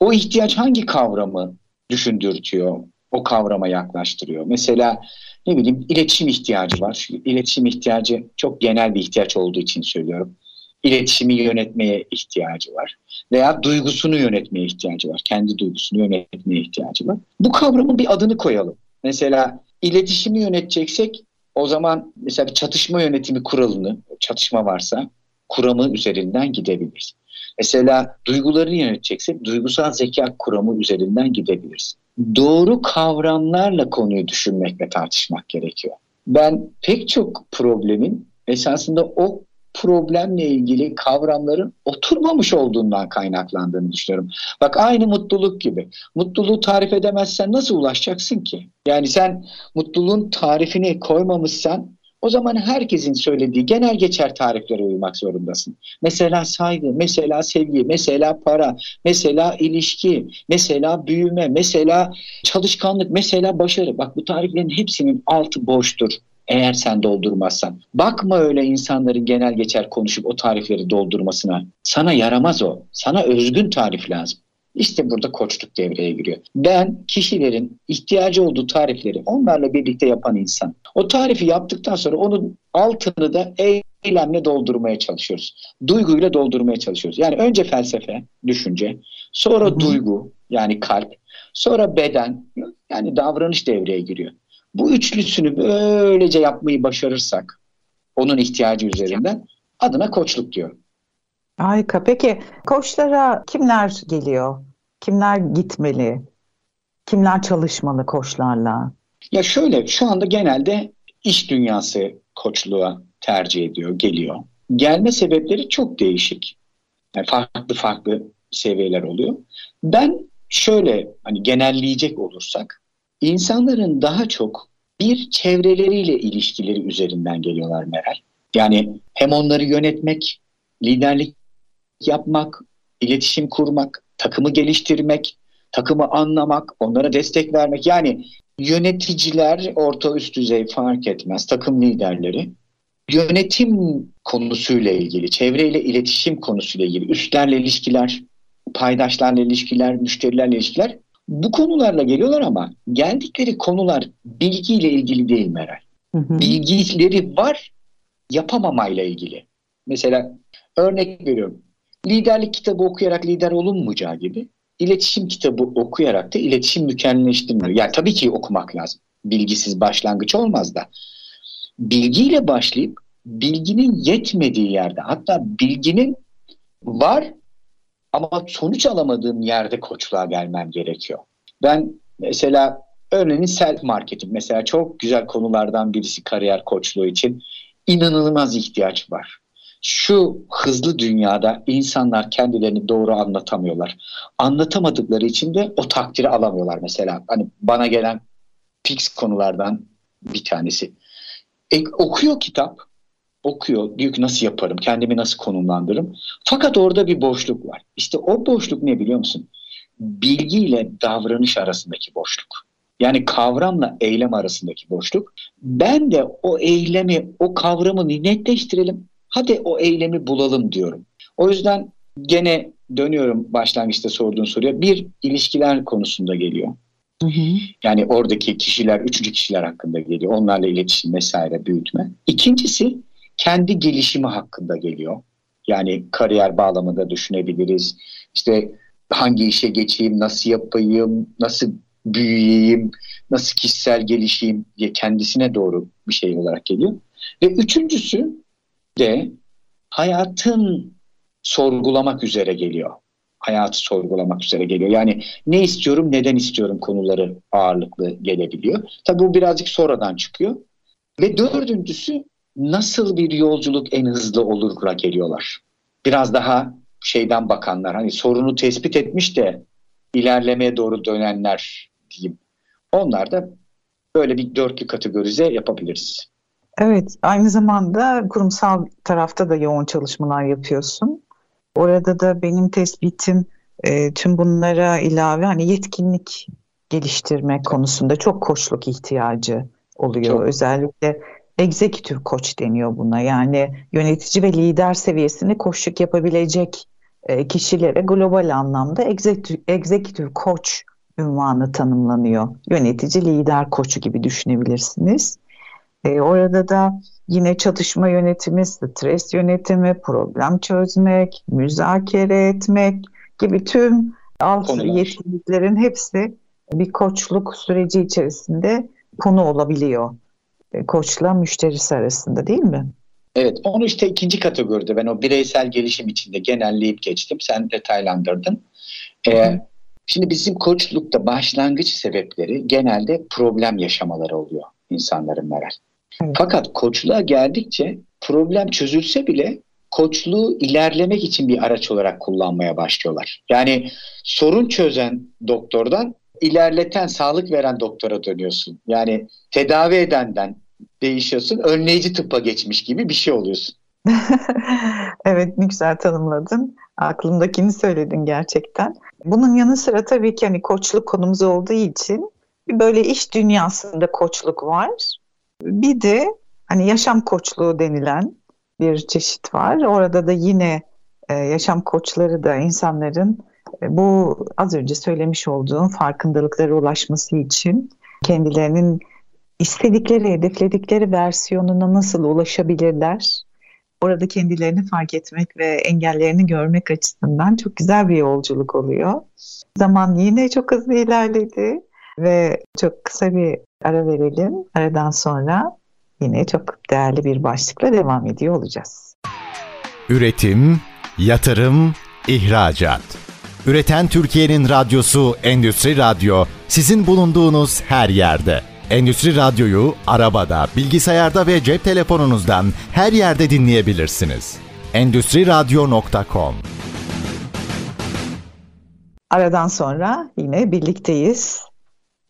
O ihtiyaç hangi kavramı düşündürtüyor, o kavrama yaklaştırıyor? Mesela ne bileyim iletişim ihtiyacı var. İletişim ihtiyacı çok genel bir ihtiyaç olduğu için söylüyorum iletişimi yönetmeye ihtiyacı var. Veya duygusunu yönetmeye ihtiyacı var. Kendi duygusunu yönetmeye ihtiyacı var. Bu kavramın bir adını koyalım. Mesela iletişimi yöneteceksek o zaman mesela bir çatışma yönetimi kuralını, çatışma varsa kuramı üzerinden gidebiliriz. Mesela duyguları yöneteceksek duygusal zeka kuramı üzerinden gidebiliriz. Doğru kavramlarla konuyu düşünmek ve tartışmak gerekiyor. Ben pek çok problemin esasında o problemle ilgili kavramların oturmamış olduğundan kaynaklandığını düşünüyorum. Bak aynı mutluluk gibi. Mutluluğu tarif edemezsen nasıl ulaşacaksın ki? Yani sen mutluluğun tarifini koymamışsan o zaman herkesin söylediği genel geçer tariflere uymak zorundasın. Mesela saygı, mesela sevgi, mesela para, mesela ilişki, mesela büyüme, mesela çalışkanlık, mesela başarı. Bak bu tariflerin hepsinin altı boştur eğer sen doldurmazsan. Bakma öyle insanların genel geçer konuşup o tarifleri doldurmasına. Sana yaramaz o. Sana özgün tarif lazım. İşte burada koçluk devreye giriyor. Ben kişilerin ihtiyacı olduğu tarifleri onlarla birlikte yapan insan. O tarifi yaptıktan sonra onun altını da eylemle doldurmaya çalışıyoruz. Duyguyla doldurmaya çalışıyoruz. Yani önce felsefe, düşünce, sonra Hı-hı. duygu yani kalp, sonra beden yani davranış devreye giriyor. Bu üçlüsünü böylece yapmayı başarırsak onun ihtiyacı üzerinden adına koçluk diyor. Harika. Peki koçlara kimler geliyor? Kimler gitmeli? Kimler çalışmalı koçlarla? Ya şöyle şu anda genelde iş dünyası koçluğa tercih ediyor, geliyor. Gelme sebepleri çok değişik. Yani farklı farklı seviyeler oluyor. Ben şöyle hani genelleyecek olursak insanların daha çok bir çevreleriyle ilişkileri üzerinden geliyorlar Meral. Yani hem onları yönetmek, liderlik yapmak, iletişim kurmak, takımı geliştirmek, takımı anlamak, onlara destek vermek. Yani yöneticiler orta üst düzey fark etmez, takım liderleri yönetim konusuyla ilgili, çevreyle iletişim konusuyla ilgili, üstlerle ilişkiler, paydaşlarla ilişkiler, müşterilerle ilişkiler bu konularla geliyorlar ama geldikleri konular bilgiyle ilgili değil Meral. Hı hı. Bilgileri var yapamamayla ilgili. Mesela örnek veriyorum. Liderlik kitabı okuyarak lider olunmayacağı gibi iletişim kitabı okuyarak da iletişim mükemmelleştirmiyor. Yani tabii ki okumak lazım. Bilgisiz başlangıç olmaz da. Bilgiyle başlayıp bilginin yetmediği yerde hatta bilginin var ama sonuç alamadığım yerde koçluğa gelmem gerekiyor. Ben mesela örneğin self marketing mesela çok güzel konulardan birisi kariyer koçluğu için inanılmaz ihtiyaç var. Şu hızlı dünyada insanlar kendilerini doğru anlatamıyorlar. Anlatamadıkları için de o takdiri alamıyorlar mesela. Hani bana gelen fix konulardan bir tanesi. E, okuyor kitap okuyor. Diyor ki nasıl yaparım? Kendimi nasıl konumlandırırım? Fakat orada bir boşluk var. İşte o boşluk ne biliyor musun? Bilgi ile davranış arasındaki boşluk. Yani kavramla eylem arasındaki boşluk. Ben de o eylemi, o kavramı netleştirelim. Hadi o eylemi bulalım diyorum. O yüzden gene dönüyorum başlangıçta sorduğun soruya. Bir, ilişkiler konusunda geliyor. Hı hı. Yani oradaki kişiler, üçüncü kişiler hakkında geliyor. Onlarla iletişim vesaire büyütme. İkincisi kendi gelişimi hakkında geliyor. Yani kariyer bağlamında düşünebiliriz. İşte hangi işe geçeyim, nasıl yapayım, nasıl büyüyeyim, nasıl kişisel gelişeyim diye kendisine doğru bir şey olarak geliyor. Ve üçüncüsü de hayatın sorgulamak üzere geliyor. Hayatı sorgulamak üzere geliyor. Yani ne istiyorum, neden istiyorum konuları ağırlıklı gelebiliyor. Tabii bu birazcık sonradan çıkıyor. Ve dördüncüsü nasıl bir yolculuk en hızlı olur'a geliyorlar. Biraz daha şeyden bakanlar hani sorunu tespit etmiş de ilerlemeye doğru dönenler diyeyim. Onlar da böyle bir dörtlü kategorize yapabiliriz. Evet, aynı zamanda kurumsal tarafta da yoğun çalışmalar yapıyorsun. Orada da benim tespitim e, tüm bunlara ilave hani yetkinlik geliştirmek konusunda çok koçluk ihtiyacı oluyor. Çok. Özellikle executive coach deniyor buna. Yani yönetici ve lider seviyesinde koçluk yapabilecek e, kişilere global anlamda executive, executive coach ünvanı tanımlanıyor. Yönetici lider koçu gibi düşünebilirsiniz. E, orada da yine çatışma yönetimi, stres yönetimi, problem çözmek, müzakere etmek gibi tüm alt Konular. yetkinliklerin hepsi bir koçluk süreci içerisinde konu olabiliyor. E, koçla müşterisi arasında değil mi? Evet onu işte ikinci kategoride ben o bireysel gelişim içinde genelleyip geçtim. Sen detaylandırdın. Ee, şimdi bizim koçlukta başlangıç sebepleri genelde problem yaşamaları oluyor insanların meral. Evet. Fakat koçluğa geldikçe problem çözülse bile koçluğu ilerlemek için bir araç olarak kullanmaya başlıyorlar. Yani sorun çözen doktordan ilerleten, sağlık veren doktora dönüyorsun. Yani tedavi edenden değişiyorsun, önleyici tıbba geçmiş gibi bir şey oluyorsun. evet ne güzel tanımladın. Aklımdakini söyledin gerçekten. Bunun yanı sıra tabii ki hani koçluk konumuz olduğu için böyle iş dünyasında koçluk var. Bir de hani yaşam koçluğu denilen bir çeşit var. Orada da yine e, yaşam koçları da insanların e, bu az önce söylemiş olduğum farkındalıklara ulaşması için kendilerinin istedikleri, hedefledikleri versiyonuna nasıl ulaşabilirler? Orada kendilerini fark etmek ve engellerini görmek açısından çok güzel bir yolculuk oluyor. Zaman yine çok hızlı ilerledi ve çok kısa bir ara verelim. Aradan sonra yine çok değerli bir başlıkla devam ediyor olacağız. Üretim, yatırım, ihracat. Üreten Türkiye'nin radyosu Endüstri Radyo sizin bulunduğunuz her yerde. Endüstri Radyo'yu arabada, bilgisayarda ve cep telefonunuzdan her yerde dinleyebilirsiniz. Endüstri Radyo.com Aradan sonra yine birlikteyiz.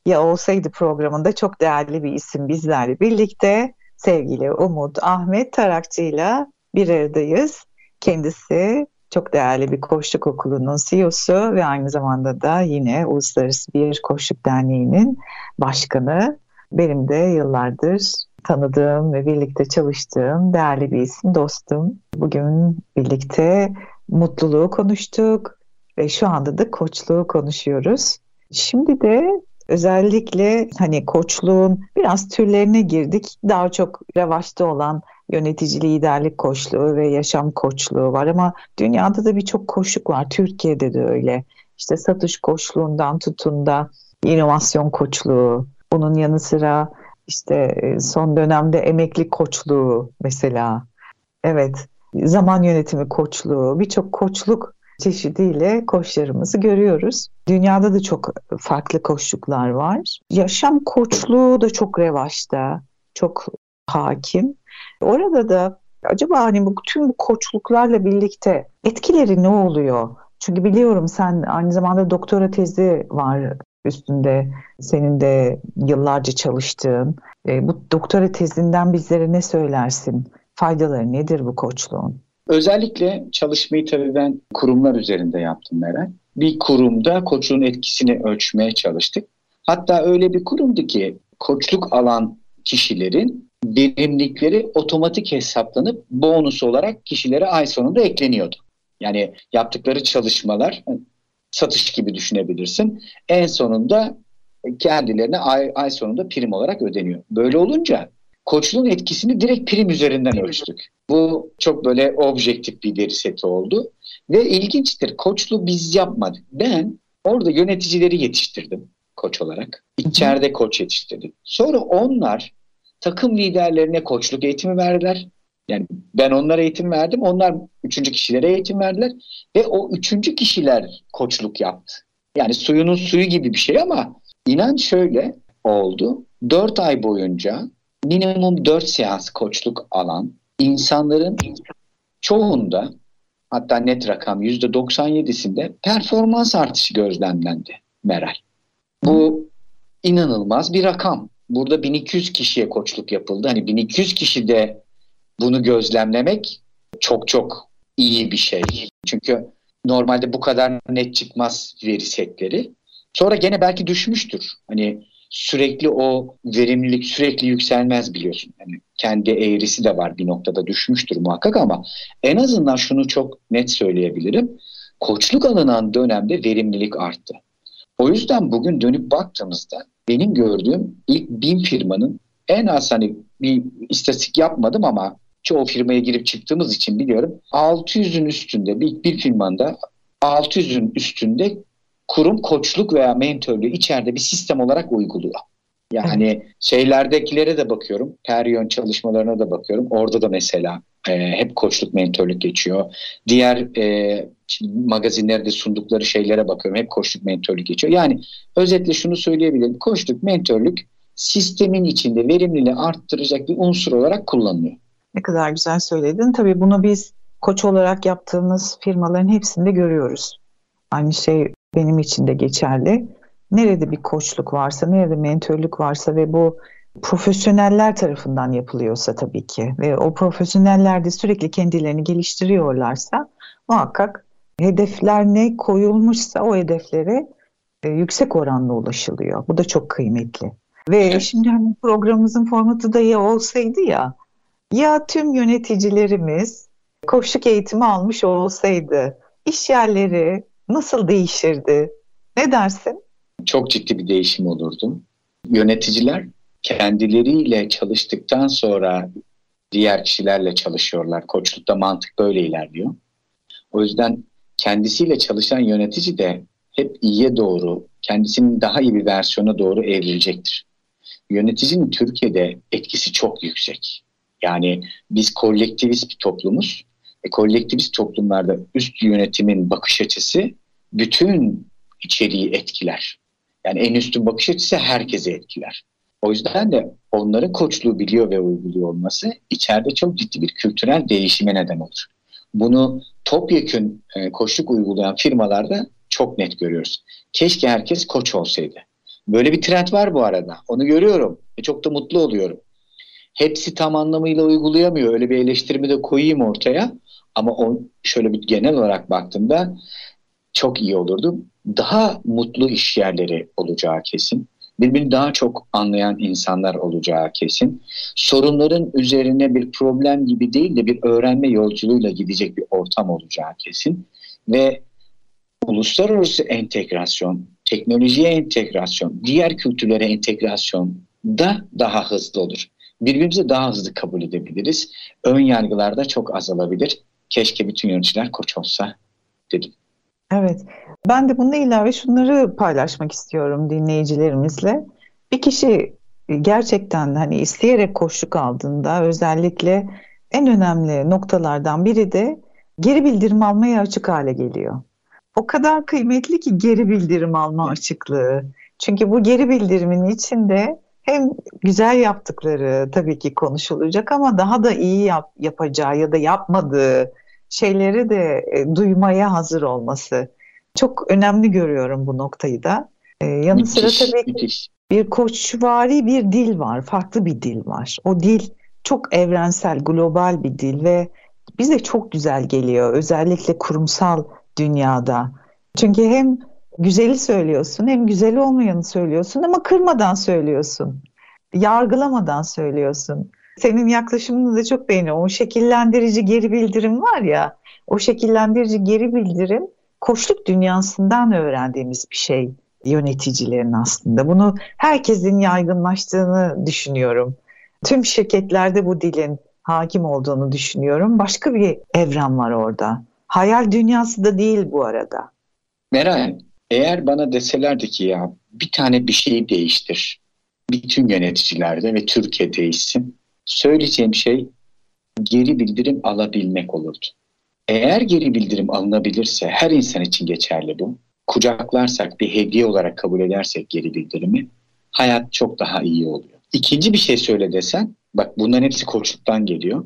Ya olsaydı programında çok değerli bir isim bizlerle birlikte sevgili Umut Ahmet Tarakçı ile bir aradayız. Kendisi çok değerli bir koçluk okulunun CEO'su ve aynı zamanda da yine Uluslararası Bir Koçluk Derneği'nin başkanı. Benim de yıllardır tanıdığım ve birlikte çalıştığım değerli bir isim, dostum. Bugün birlikte mutluluğu konuştuk ve şu anda da koçluğu konuşuyoruz. Şimdi de özellikle hani koçluğun biraz türlerine girdik. Daha çok revaçta olan yönetici liderlik koçluğu ve yaşam koçluğu var ama dünyada da birçok koçluk var. Türkiye'de de öyle. İşte satış koçluğundan tutun da inovasyon koçluğu, bunun yanı sıra işte e, son dönemde emekli koçluğu mesela. Evet, zaman yönetimi koçluğu, birçok koçluk çeşidiyle koçlarımızı görüyoruz. Dünyada da çok farklı koçluklar var. Yaşam koçluğu da çok revaçta, çok hakim. Orada da acaba hani bu tüm bu koçluklarla birlikte etkileri ne oluyor? Çünkü biliyorum sen aynı zamanda doktora tezi var üstünde senin de yıllarca çalıştığın. E, bu doktora tezinden bizlere ne söylersin? Faydaları nedir bu koçluğun? Özellikle çalışmayı tabii ben kurumlar üzerinde yaptım Meral. Bir kurumda koçluğun etkisini ölçmeye çalıştık. Hatta öyle bir kurumdu ki koçluk alan kişilerin verimlilikleri otomatik hesaplanıp bonus olarak kişilere ay sonunda ekleniyordu. Yani yaptıkları çalışmalar satış gibi düşünebilirsin. En sonunda kendilerine ay, ay sonunda prim olarak ödeniyor. Böyle olunca koçluğun etkisini direkt prim üzerinden ölçtük. Bu çok böyle objektif bir veri seti oldu. Ve ilginçtir koçluğu biz yapmadık. Ben orada yöneticileri yetiştirdim koç olarak. İçeride koç yetiştirdim. Sonra onlar takım liderlerine koçluk eğitimi verdiler. Yani ben onlara eğitim verdim. Onlar üçüncü kişilere eğitim verdiler. Ve o üçüncü kişiler koçluk yaptı. Yani suyunun suyu gibi bir şey ama inan şöyle oldu. Dört ay boyunca minimum dört seans koçluk alan insanların çoğunda hatta net rakam yüzde 97'sinde performans artışı gözlemlendi Meral. Bu inanılmaz bir rakam. Burada 1200 kişiye koçluk yapıldı. Hani 1200 kişi de bunu gözlemlemek çok çok iyi bir şey. Çünkü normalde bu kadar net çıkmaz veri setleri. Sonra gene belki düşmüştür. Hani sürekli o verimlilik sürekli yükselmez biliyorsun. Yani kendi eğrisi de var bir noktada düşmüştür muhakkak ama en azından şunu çok net söyleyebilirim. Koçluk alınan dönemde verimlilik arttı. O yüzden bugün dönüp baktığımızda benim gördüğüm ilk bin firmanın en az hani bir istatistik yapmadım ama çoğu firmaya girip çıktığımız için biliyorum 600'ün üstünde bir, bir firmanda 600'ün üstünde kurum koçluk veya mentörlüğü içeride bir sistem olarak uyguluyor. Yani evet. şeylerdekilere de bakıyorum. Peryon çalışmalarına da bakıyorum. Orada da mesela e, hep koçluk mentörlük geçiyor. Diğer e, magazinlerde sundukları şeylere bakıyorum. Hep koçluk mentörlük geçiyor. Yani özetle şunu söyleyebilirim. Koçluk mentörlük sistemin içinde verimliliği arttıracak bir unsur olarak kullanılıyor. Ne kadar güzel söyledin. Tabii bunu biz koç olarak yaptığımız firmaların hepsinde görüyoruz. Aynı şey benim için de geçerli. Nerede bir koçluk varsa, nerede mentörlük varsa ve bu profesyoneller tarafından yapılıyorsa tabii ki ve o profesyoneller de sürekli kendilerini geliştiriyorlarsa muhakkak hedefler ne koyulmuşsa o hedeflere e, yüksek oranla ulaşılıyor. Bu da çok kıymetli. Ve şimdi hani programımızın formatı da ya olsaydı ya ya tüm yöneticilerimiz koşuk eğitimi almış olsaydı iş yerleri nasıl değişirdi? Ne dersin? Çok ciddi bir değişim olurdu. Yöneticiler kendileriyle çalıştıktan sonra diğer kişilerle çalışıyorlar. Koçlukta mantık böyle ilerliyor. O yüzden kendisiyle çalışan yönetici de hep iyiye doğru, kendisinin daha iyi bir versiyona doğru evrilecektir. Yöneticinin Türkiye'de etkisi çok yüksek. Yani biz kolektivist bir toplumuz. E, kolektivist toplumlarda üst yönetimin bakış açısı bütün içeriği etkiler. Yani en üstün bakış açısı herkese etkiler. O yüzden de onların koçluğu biliyor ve uyguluyor olması içeride çok ciddi bir kültürel değişime neden olur. Bunu topyekün e, koçluk uygulayan firmalarda çok net görüyoruz. Keşke herkes koç olsaydı. Böyle bir trend var bu arada. Onu görüyorum. E çok da mutlu oluyorum. Hepsi tam anlamıyla uygulayamıyor. Öyle bir eleştirimi de koyayım ortaya. Ama on, şöyle bir genel olarak baktığımda çok iyi olurdu. Daha mutlu iş yerleri olacağı kesin. Birbirini daha çok anlayan insanlar olacağı kesin. Sorunların üzerine bir problem gibi değil de bir öğrenme yolculuğuyla gidecek bir ortam olacağı kesin. Ve uluslararası entegrasyon, teknolojiye entegrasyon, diğer kültürlere entegrasyon da daha hızlı olur. Birbirimizi daha hızlı kabul edebiliriz. Ön yargılar da çok azalabilir. Keşke bütün yöneticiler koç olsa dedim. Evet. Ben de bununla ilave şunları paylaşmak istiyorum dinleyicilerimizle. Bir kişi gerçekten hani isteyerek koşuk aldığında özellikle en önemli noktalardan biri de geri bildirim almaya açık hale geliyor. O kadar kıymetli ki geri bildirim alma açıklığı. Çünkü bu geri bildirimin içinde hem güzel yaptıkları tabii ki konuşulacak ama daha da iyi yap, yapacağı ya da yapmadığı şeyleri de e, duymaya hazır olması. Çok önemli görüyorum bu noktayı da. E, yanı müthiş, sıra tabii müthiş. bir koçvari bir dil var, farklı bir dil var. O dil çok evrensel, global bir dil ve bize çok güzel geliyor. Özellikle kurumsal dünyada. Çünkü hem güzeli söylüyorsun hem güzeli olmayanı söylüyorsun ama kırmadan söylüyorsun. Yargılamadan söylüyorsun. Senin yaklaşımını da çok beğeniyorum. O şekillendirici geri bildirim var ya, o şekillendirici geri bildirim koçluk dünyasından öğrendiğimiz bir şey yöneticilerin aslında. Bunu herkesin yaygınlaştığını düşünüyorum. Tüm şirketlerde bu dilin hakim olduğunu düşünüyorum. Başka bir evren var orada. Hayal dünyası da değil bu arada. Meral, eğer bana deselerdi ki ya bir tane bir şeyi değiştir. Bütün yöneticilerde ve Türkiye değişsin. Söyleyeceğim şey geri bildirim alabilmek olurdu. Eğer geri bildirim alınabilirse her insan için geçerli bu. Kucaklarsak bir hediye olarak kabul edersek geri bildirimi hayat çok daha iyi oluyor. İkinci bir şey söyle desen bak bunların hepsi koçluktan geliyor.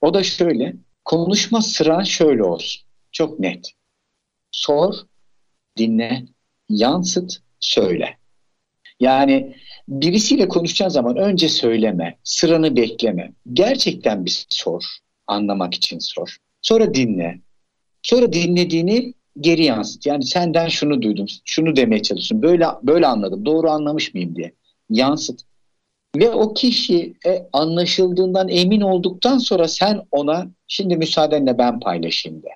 O da şöyle konuşma sıran şöyle olsun. Çok net. Sor, dinle, yansıt, söyle. Yani birisiyle konuşacağın zaman önce söyleme, sıranı bekleme. Gerçekten bir sor, anlamak için sor. Sonra dinle. Sonra dinlediğini geri yansıt. Yani senden şunu duydum, şunu demeye çalışıyorum. Böyle böyle anladım. Doğru anlamış mıyım diye. Yansıt. Ve o kişi e, anlaşıldığından emin olduktan sonra sen ona şimdi müsaadenle ben paylaşayım de.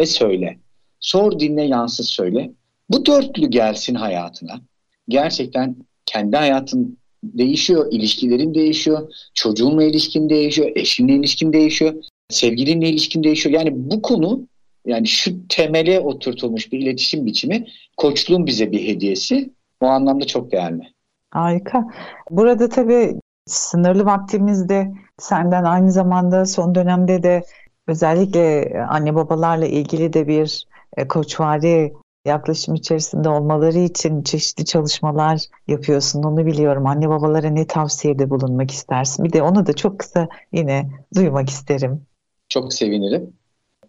Ve söyle. Sor dinle yansıt söyle. Bu dörtlü gelsin hayatına. Gerçekten kendi hayatın değişiyor, ilişkilerin değişiyor, çocuğunla ilişkin değişiyor, eşinle ilişkin değişiyor, sevgilinle ilişkin değişiyor. Yani bu konu yani şu temele oturtulmuş bir iletişim biçimi koçluğun bize bir hediyesi. O anlamda çok değerli. Harika. Burada tabii sınırlı vaktimizde senden aynı zamanda son dönemde de özellikle anne babalarla ilgili de bir e, koçvari yaklaşım içerisinde olmaları için çeşitli çalışmalar yapıyorsun. Onu biliyorum. Anne babalara ne tavsiyede bulunmak istersin? Bir de onu da çok kısa yine duymak isterim. Çok sevinirim.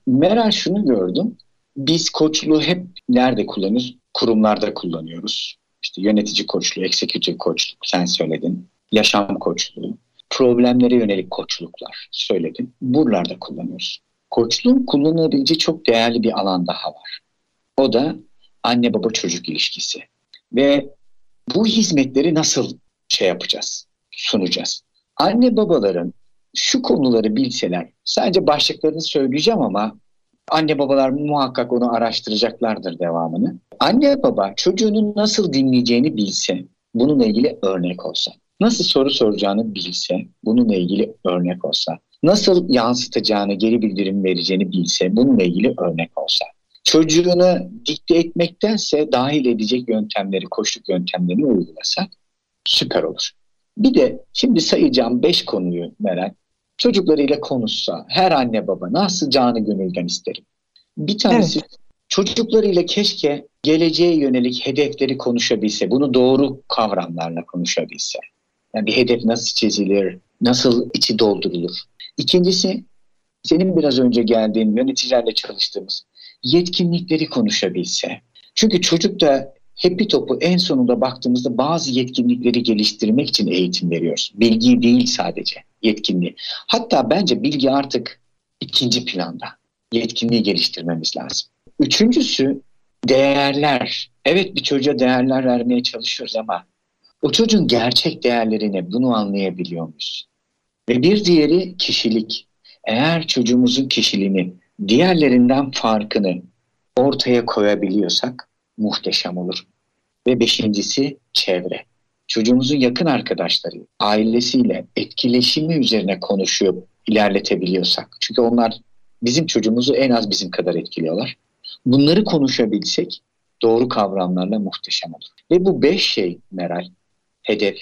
Meral şunu gördüm. Biz koçluğu hep nerede kullanıyoruz? Kurumlarda kullanıyoruz. İşte yönetici koçluğu, executive koçluk sen söyledin. Yaşam koçluğu, problemlere yönelik koçluklar söyledin. Buralarda kullanıyoruz. Koçluğun kullanılabileceği çok değerli bir alan daha var. O da anne baba çocuk ilişkisi. Ve bu hizmetleri nasıl şey yapacağız, sunacağız? Anne babaların şu konuları bilseler, sadece başlıklarını söyleyeceğim ama anne babalar muhakkak onu araştıracaklardır devamını. Anne baba çocuğunun nasıl dinleyeceğini bilse, bununla ilgili örnek olsa, nasıl soru soracağını bilse, bununla ilgili örnek olsa, nasıl yansıtacağını, geri bildirim vereceğini bilse, bununla ilgili örnek olsa, çocuğunu dikte etmektense dahil edecek yöntemleri, koşluk yöntemlerini uygulasa süper olur. Bir de şimdi sayacağım beş konuyu Meral, çocuklarıyla konuşsa, her anne baba nasıl canı gönülden isterim. Bir tanesi evet. çocuklarıyla keşke geleceğe yönelik hedefleri konuşabilse, bunu doğru kavramlarla konuşabilse. Yani bir hedef nasıl çizilir, nasıl içi doldurulur. İkincisi, senin biraz önce geldiğin yöneticilerle çalıştığımız yetkinlikleri konuşabilse. Çünkü çocuk da Happy Top'u en sonunda baktığımızda bazı yetkinlikleri geliştirmek için eğitim veriyoruz. Bilgi değil sadece yetkinliği. Hatta bence bilgi artık ikinci planda. Yetkinliği geliştirmemiz lazım. Üçüncüsü değerler. Evet bir çocuğa değerler vermeye çalışıyoruz ama o çocuğun gerçek değerlerini bunu anlayabiliyor muyuz? Ve bir diğeri kişilik. Eğer çocuğumuzun kişiliğini, diğerlerinden farkını ortaya koyabiliyorsak muhteşem olur. Ve beşincisi çevre. Çocuğumuzun yakın arkadaşları, ailesiyle etkileşimi üzerine konuşup ilerletebiliyorsak. Çünkü onlar bizim çocuğumuzu en az bizim kadar etkiliyorlar. Bunları konuşabilsek doğru kavramlarla muhteşem olur. Ve bu beş şey Meral, hedef,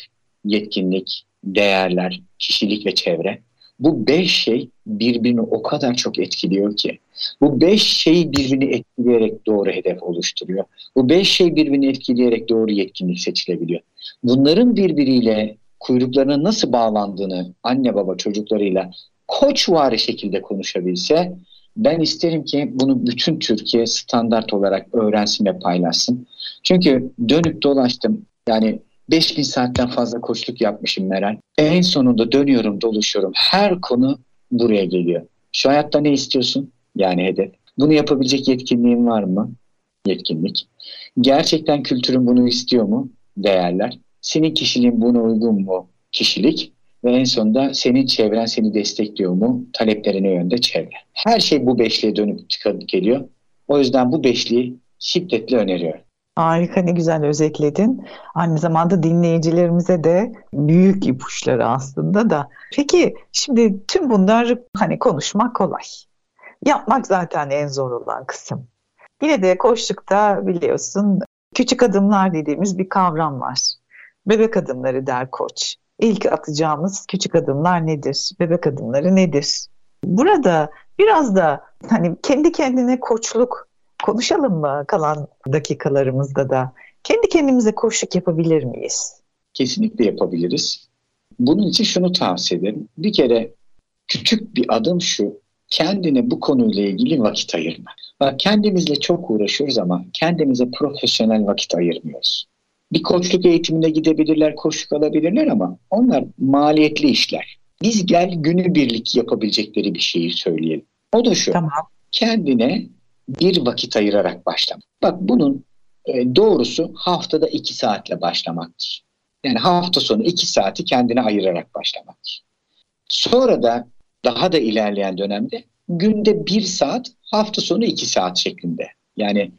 yetkinlik, değerler, kişilik ve çevre. Bu beş şey birbirini o kadar çok etkiliyor ki. Bu beş şeyi birbirini etkileyerek doğru hedef oluşturuyor. Bu beş şey birbirini etkileyerek doğru yetkinlik seçilebiliyor. Bunların birbiriyle kuyruklarına nasıl bağlandığını anne baba çocuklarıyla koçvari şekilde konuşabilse ben isterim ki bunu bütün Türkiye standart olarak öğrensin ve paylaşsın. Çünkü dönüp dolaştım yani 5000 saatten fazla koçluk yapmışım Meral. En sonunda dönüyorum doluşuyorum. Her konu buraya geliyor. Şu hayatta ne istiyorsun? Yani hedef. Bunu yapabilecek yetkinliğin var mı? Yetkinlik. Gerçekten kültürün bunu istiyor mu? Değerler. Senin kişiliğin buna uygun mu? Kişilik. Ve en sonunda senin çevren seni destekliyor mu? Taleplerine yönde çevre. Her şey bu beşliğe dönüp çıkıp geliyor. O yüzden bu beşliği şiddetle öneriyorum. Harika ne güzel özetledin. Aynı zamanda dinleyicilerimize de büyük ipuçları aslında da. Peki şimdi tüm bunlar hani konuşmak kolay. Yapmak zaten en zor olan kısım. Yine de koştukta biliyorsun küçük adımlar dediğimiz bir kavram var. Bebek adımları der koç. İlk atacağımız küçük adımlar nedir? Bebek adımları nedir? Burada biraz da hani kendi kendine koçluk konuşalım mı kalan dakikalarımızda da? Kendi kendimize koşuk yapabilir miyiz? Kesinlikle yapabiliriz. Bunun için şunu tavsiye ederim. Bir kere küçük bir adım şu. Kendine bu konuyla ilgili vakit ayırma. Bak kendimizle çok uğraşıyoruz ama kendimize profesyonel vakit ayırmıyoruz. Bir koçluk eğitimine gidebilirler, koçluk alabilirler ama onlar maliyetli işler. Biz gel günü birlik yapabilecekleri bir şeyi söyleyelim. O da şu. Tamam. Kendine bir vakit ayırarak başlamak. Bak bunun e, doğrusu haftada iki saatle başlamaktır. Yani hafta sonu iki saati kendine ayırarak başlamaktır. Sonra da daha da ilerleyen dönemde günde bir saat, hafta sonu iki saat şeklinde. Yani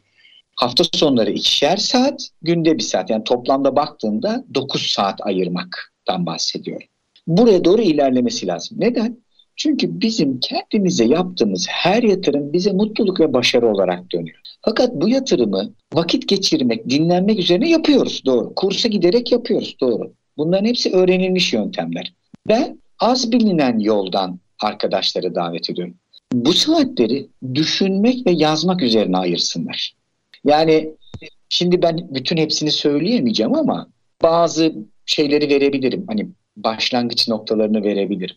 hafta sonları ikişer saat, günde bir saat. Yani toplamda baktığında dokuz saat ayırmaktan bahsediyorum. Buraya doğru ilerlemesi lazım. Neden? Çünkü bizim kendimize yaptığımız her yatırım bize mutluluk ve başarı olarak dönüyor. Fakat bu yatırımı vakit geçirmek, dinlenmek üzerine yapıyoruz doğru. Kursa giderek yapıyoruz doğru. Bunların hepsi öğrenilmiş yöntemler. Ben az bilinen yoldan arkadaşları davet ediyorum. Bu saatleri düşünmek ve yazmak üzerine ayırsınlar. Yani şimdi ben bütün hepsini söyleyemeyeceğim ama bazı şeyleri verebilirim. Hani başlangıç noktalarını verebilirim.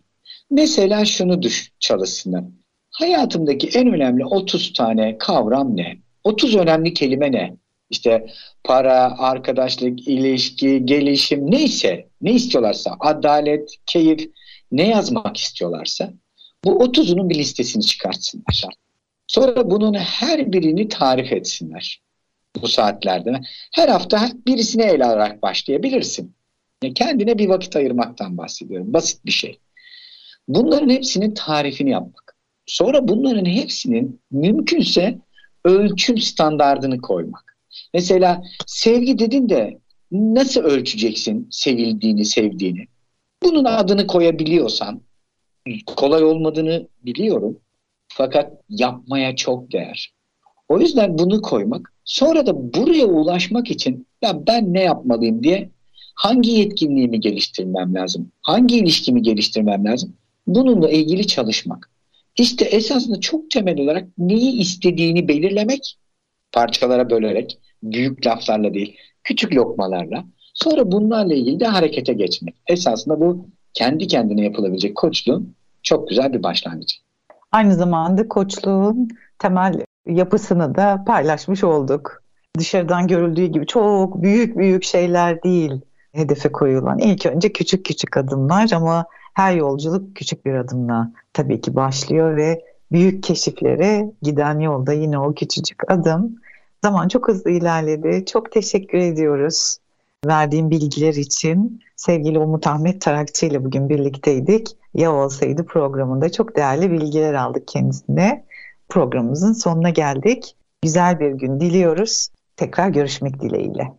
Mesela şunu düş çalışsınlar. hayatımdaki en önemli 30 tane kavram ne? 30 önemli kelime ne? İşte para, arkadaşlık, ilişki, gelişim neyse, ne istiyorlarsa, adalet, keyif, ne yazmak istiyorlarsa bu 30'unun bir listesini çıkartsınlar. Sonra bunun her birini tarif etsinler bu saatlerde. Her hafta birisini ele alarak başlayabilirsin. Yani kendine bir vakit ayırmaktan bahsediyorum. Basit bir şey. Bunların hepsinin tarifini yapmak. Sonra bunların hepsinin mümkünse ölçüm standardını koymak. Mesela sevgi dedin de nasıl ölçeceksin sevildiğini, sevdiğini? Bunun adını koyabiliyorsan kolay olmadığını biliyorum. Fakat yapmaya çok değer. O yüzden bunu koymak. Sonra da buraya ulaşmak için ya ben ne yapmalıyım diye hangi yetkinliğimi geliştirmem lazım? Hangi ilişkimi geliştirmem lazım? Bununla ilgili çalışmak. İşte esasında çok temel olarak neyi istediğini belirlemek, parçalara bölerek, büyük laflarla değil, küçük lokmalarla. Sonra bunlarla ilgili de harekete geçmek. Esasında bu kendi kendine yapılabilecek koçluğun çok güzel bir başlangıcı. Aynı zamanda koçluğun temel yapısını da paylaşmış olduk. Dışarıdan görüldüğü gibi çok büyük büyük şeyler değil hedefe koyulan. İlk önce küçük küçük adımlar ama her yolculuk küçük bir adımla tabii ki başlıyor ve büyük keşiflere giden yolda yine o küçücük adım. Zaman çok hızlı ilerledi. Çok teşekkür ediyoruz verdiğim bilgiler için. Sevgili Umut Ahmet Tarakçı ile bugün birlikteydik. Ya olsaydı programında çok değerli bilgiler aldık kendisine. Programımızın sonuna geldik. Güzel bir gün diliyoruz. Tekrar görüşmek dileğiyle.